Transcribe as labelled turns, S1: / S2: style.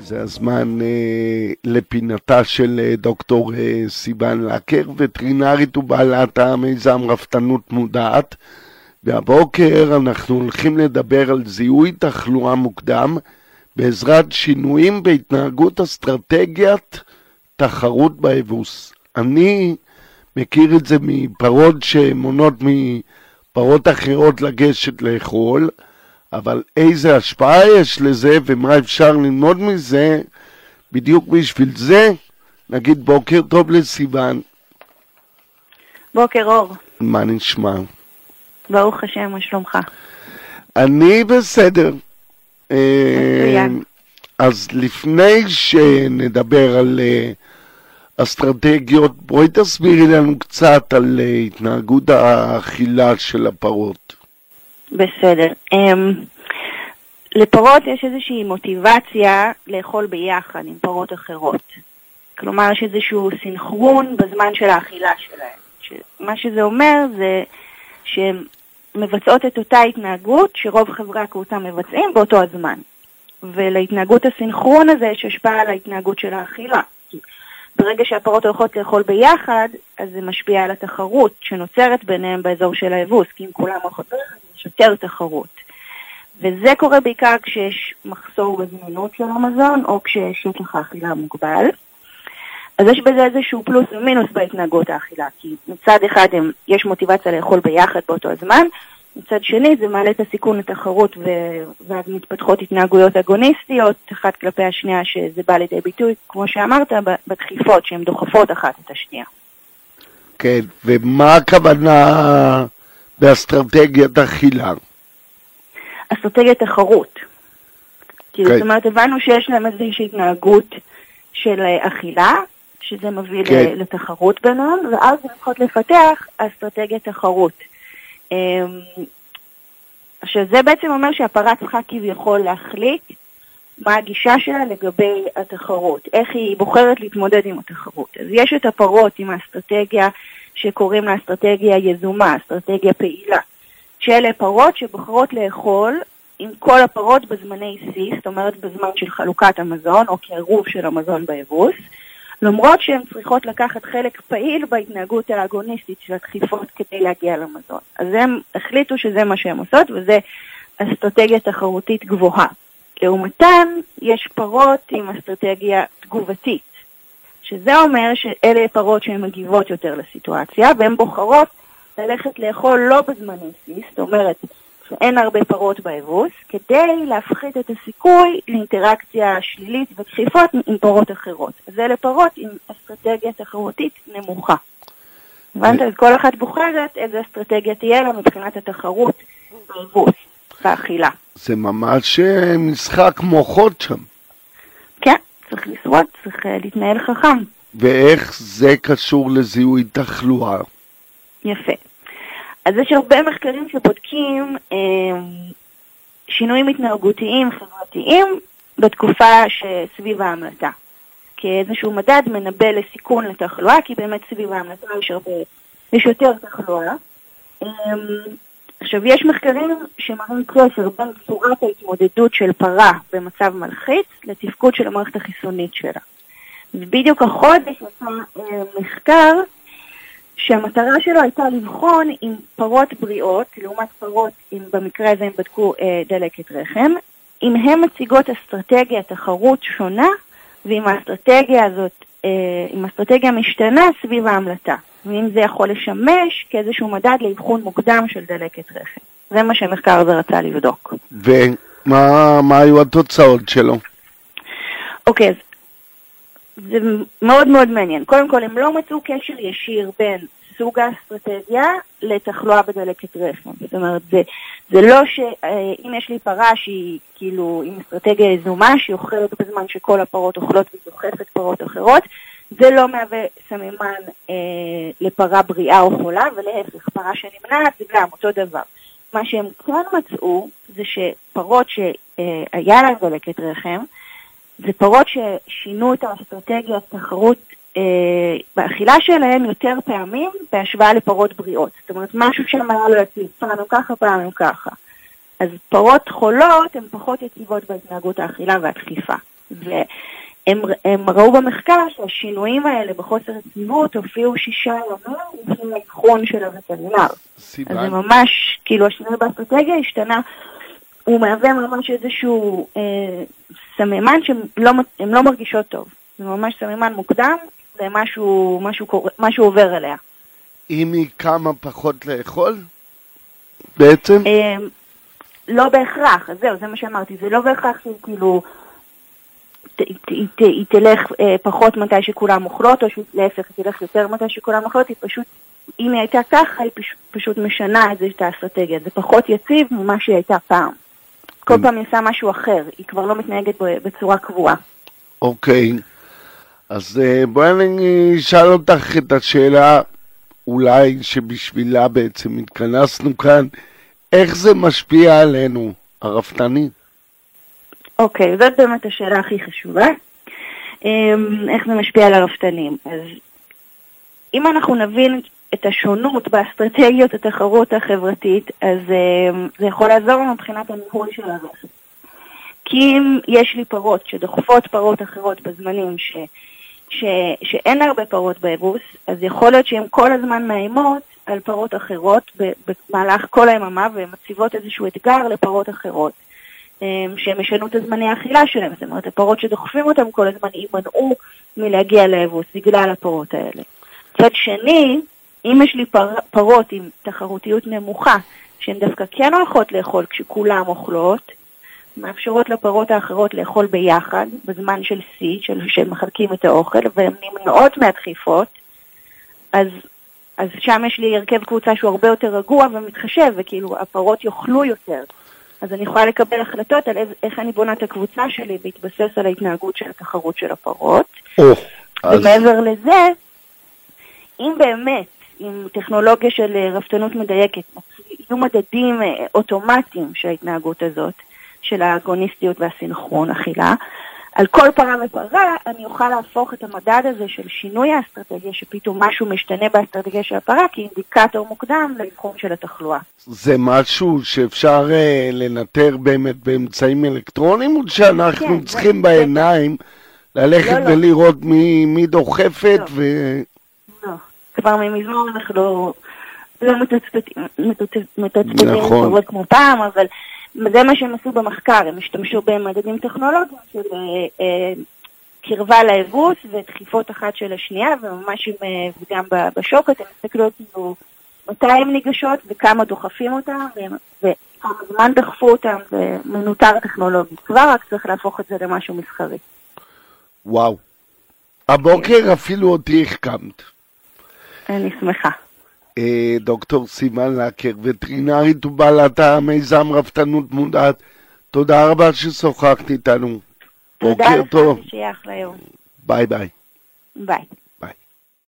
S1: זה הזמן אה, לפינתה של אה, דוקטור אה, סיוון לקר, וטרינרית ובעלת המיזם רפתנות מודעת. והבוקר אנחנו הולכים לדבר על זיהוי תחלואה מוקדם בעזרת שינויים בהתנהגות אסטרטגיית תחרות באבוס. אני מכיר את זה מפרות שמונות מפרות אחרות לגשת לאכול, אבל איזה השפעה יש לזה ומה אפשר ללמוד מזה, בדיוק בשביל זה נגיד בוקר טוב לסיוון.
S2: בוקר אור.
S1: מה נשמע?
S2: ברוך השם, מה שלומך?
S1: אני בסדר.
S2: מצוין.
S1: אה, אז לפני שנדבר על אה, אסטרטגיות, בואי תסבירי לנו קצת על אה, התנהגות האכילה של הפרות.
S2: בסדר. Um, לפרות יש איזושהי מוטיבציה לאכול ביחד עם פרות אחרות. כלומר, יש איזשהו סינכרון בזמן של האכילה שלהן. מה שזה אומר זה שהן מבצעות את אותה התנהגות שרוב חברי הקבוצה מבצעים באותו הזמן. ולהתנהגות הסינכרון הזה יש השפעה על ההתנהגות של האכילה. ברגע שהפרות הולכות לאכול ביחד, אז זה משפיע על התחרות שנוצרת ביניהם באזור של האבוס, כי אם כולם הולכות ביחד, יש יותר תחרות. וזה קורה בעיקר כשיש מחסור בזמינות של המזון, או כשיש שטח האכילה מוגבל. אז יש בזה איזשהו פלוס ומינוס בהתנהגות האכילה, כי מצד אחד הם, יש מוטיבציה לאכול ביחד באותו הזמן, מצד שני זה מעלה את הסיכון לתחרות ו- ואז מתפתחות התנהגויות אגוניסטיות אחת כלפי השנייה שזה בא לידי ביטוי, כמו שאמרת, בדחיפות שהן דוחפות אחת את השנייה.
S1: כן, ומה הכוונה באסטרטגיית אכילה?
S2: אסטרטגיית תחרות. כאילו,
S1: כן.
S2: זאת אומרת, הבנו שיש להם איזושהי התנהגות של אה, אכילה, שזה מביא
S1: כן.
S2: ל- לתחרות ביניהם, ואז הם צריכות לפתח אסטרטגיית תחרות. אמ, עכשיו, זה בעצם אומר שהפרה צריכה כביכול להחליט מה הגישה שלה לגבי התחרות, איך היא בוחרת להתמודד עם התחרות. אז יש את הפרות עם האסטרטגיה שקוראים לה אסטרטגיה יזומה, אסטרטגיה פעילה, שאלה פרות שבוחרות לאכול עם כל הפרות בזמני שיא, זאת אומרת בזמן של חלוקת המזון או כעירוב של המזון באבוס, למרות שהן צריכות לקחת חלק פעיל בהתנהגות האגוניסטית של הדחיפות כדי להגיע למזון. אז הם החליטו שזה מה שהן עושות וזה אסטרטגיה תחרותית גבוהה. לעומתן, יש פרות עם אסטרטגיה תגובתית, שזה אומר שאלה פרות שהן מגיבות יותר לסיטואציה, והן בוחרות ללכת לאכול לא בזמני שיא, זאת אומרת שאין הרבה פרות באבוס, כדי להפחית את הסיכוי לאינטראקציה שלילית ודחיפות עם פרות אחרות. אז אלה פרות עם אסטרטגיה תחרותית נמוכה. הבנת? אז כל אחת בוחרת איזה אסטרטגיה תהיה לה מבחינת התחרות באבוס, באכילה.
S1: זה ממש אה, משחק מוחות שם.
S2: צריך לשרוד, צריך אה, להתנהל חכם.
S1: ואיך זה קשור לזיהוי תחלואה?
S2: יפה. אז יש הרבה מחקרים שבודקים אה, שינויים התנהגותיים חברתיים בתקופה שסביב ההמלטה. כאיזשהו מדד מנבא לסיכון לתחלואה, כי באמת סביב ההמלטה יש הרבה, יש יותר תחלואה. אה, עכשיו, יש מחקרים שמראים קשר בין צורת ההתמודדות של פרה במצב מלחיץ לתפקוד של המערכת החיסונית שלה. ובדיוק החודש יצא אה, מחקר שהמטרה שלו הייתה לבחון אם פרות בריאות, לעומת פרות, אם במקרה הזה הם בדקו אה, דלקת רחם, אם הן מציגות אסטרטגיה תחרות שונה, ואם האסטרטגיה הזאת, אם האסטרטגיה משתנה סביב ההמלטה, ואם זה יכול לשמש כאיזשהו מדד לאבחון מוקדם של דלקת רחם. זה מה שהמחקר הזה רצה לבדוק.
S1: ומה מה היו התוצאות שלו?
S2: אוקיי, אז זה מאוד מאוד מעניין. קודם כל, הם לא מצאו קשר ישיר בין סוג האסטרטגיה לתחלואה בדלקת רחם. זאת אומרת, זה, זה לא שאם יש לי פרה שהיא כאילו עם אסטרטגיה יזומה, שהיא אוכלת בזמן שכל הפרות אוכלות ודוחפת פרות אחרות, זה לא מהווה סממן אה, לפרה בריאה או חולה, ולהפך, פרה שנמנעת זה גם אותו דבר. מה שהם כן מצאו זה שפרות שהיה להן דלקת רחם, זה פרות ששינו את האסטרטגיה התחרות אה, באכילה שלהם יותר פעמים בהשוואה לפרות בריאות. זאת אומרת, משהו שם היה לו יציב, פעם ככה, פעם ככה. אז פרות חולות הן פחות יציבות בהתנהגות האכילה והדחיפה. והם הם ראו במחקר שהשינויים האלה בחוסר יציבות הופיעו שישה ימים לפני האבחון של הווטרינר. אז זה ממש, כאילו השינוי באסטרטגיה השתנה, הוא מהווה ממש איזשהו אה, סממן שהן לא, לא מרגישות טוב. זה ממש סממן מוקדם למשהו משהו, משהו עובר אליה.
S1: אם היא קמה פחות לאכול? בעצם?
S2: אה, לא בהכרח, זהו, זה מה שאמרתי, זה לא בהכרח שהיא כאילו, היא תלך אה, פחות מתי שכולם אוכלות, או להפך, היא תלך יותר מתי שכולם אוכלות, היא פשוט, אם היא הייתה ככה, היא פשוט משנה את האסטרטגיה, זה פחות יציב ממה שהיא הייתה פעם. כל כן. פעם היא עושה משהו אחר, היא כבר לא מתנהגת בצורה קבועה.
S1: אוקיי, אז אה, בואי אני אשאל אותך את השאלה אולי שבשבילה בעצם התכנסנו כאן. איך זה משפיע עלינו, הרפתנים?
S2: אוקיי, okay, זאת באמת השאלה הכי חשובה. אמ, איך זה משפיע על הרפתנים? אז אם אנחנו נבין את השונות באסטרטגיות התחרות החברתית, אז זה יכול לעזור לנו מבחינת הניהול של הרכב. כי אם יש לי פרות שדוחפות פרות אחרות בזמנים ש, ש, שאין הרבה פרות באבוס, אז יכול להיות שהן כל הזמן מאיימות על פרות אחרות במהלך כל היממה והן מציבות איזשהו אתגר לפרות אחרות. אמ, שהם ישנו את הזמני האכילה שלהם, זאת אומרת, הפרות שדוחפים אותם כל הזמן יימנעו מלהגיע לאבוס בגלל הפרות האלה. מצד שני, אם יש לי פר, פרות עם תחרותיות נמוכה, שהן דווקא כן הולכות לאכול כשכולם אוכלות, מאפשרות לפרות האחרות לאכול ביחד, בזמן של שיא, של מחלקים את האוכל, והן נמנעות מהדחיפות, אז אז שם יש לי הרכב קבוצה שהוא הרבה יותר רגוע ומתחשב, וכאילו הפרות יאכלו יותר. אז אני יכולה לקבל החלטות על איך אני בונה את הקבוצה שלי בהתבסס על ההתנהגות של התחרות של הפרות. ומעבר. לזה, אם באמת, עם טכנולוגיה של רפתנות מדייקת, יהיו מדדים אה, אוטומטיים של ההתנהגות הזאת, של האגוניסטיות והסינכרון אכילה, על כל פרה ופרה אני אוכל להפוך את המדד הזה של שינוי האסטרטגיה, שפתאום משהו משתנה באסטרטגיה של הפרה, כאינדיקטור מוקדם לאבחון של התחלואה.
S1: זה משהו שאפשר uh, לנטר באמת באמצעים אלקטרוניים, או שאנחנו כן, צריכים זה, בעיניים זה... ללכת לא, לא. ולראות לא. מי, מי דוחפת לא. ו...
S2: לא, כבר ממזמן אנחנו לא מתצפתים נכון. כמו פעם, אבל... זה מה שהם עשו במחקר, הם השתמשו במדדים טכנולוגיים של אה, אה, קרבה לאבוס ודחיפות אחת של השנייה, וממש עם, אה, וגם בשוקת הם הסתכלו כאילו מתי הן ניגשות וכמה דוחפים אותן, וכמה זמן דחפו אותן, ומנוטר טכנולוגי. כבר רק צריך להפוך את זה למשהו מסחרי.
S1: וואו. הבוקר אפילו אותי החכמת.
S2: אני שמחה.
S1: אה, דוקטור סימן לקר, וטרינרית ובעלת המיזם רפתנות מודעת. תודה רבה ששוחחת איתנו.
S2: תודה לך, שיהיה אחלה יום.
S1: ביי ביי.
S2: ביי.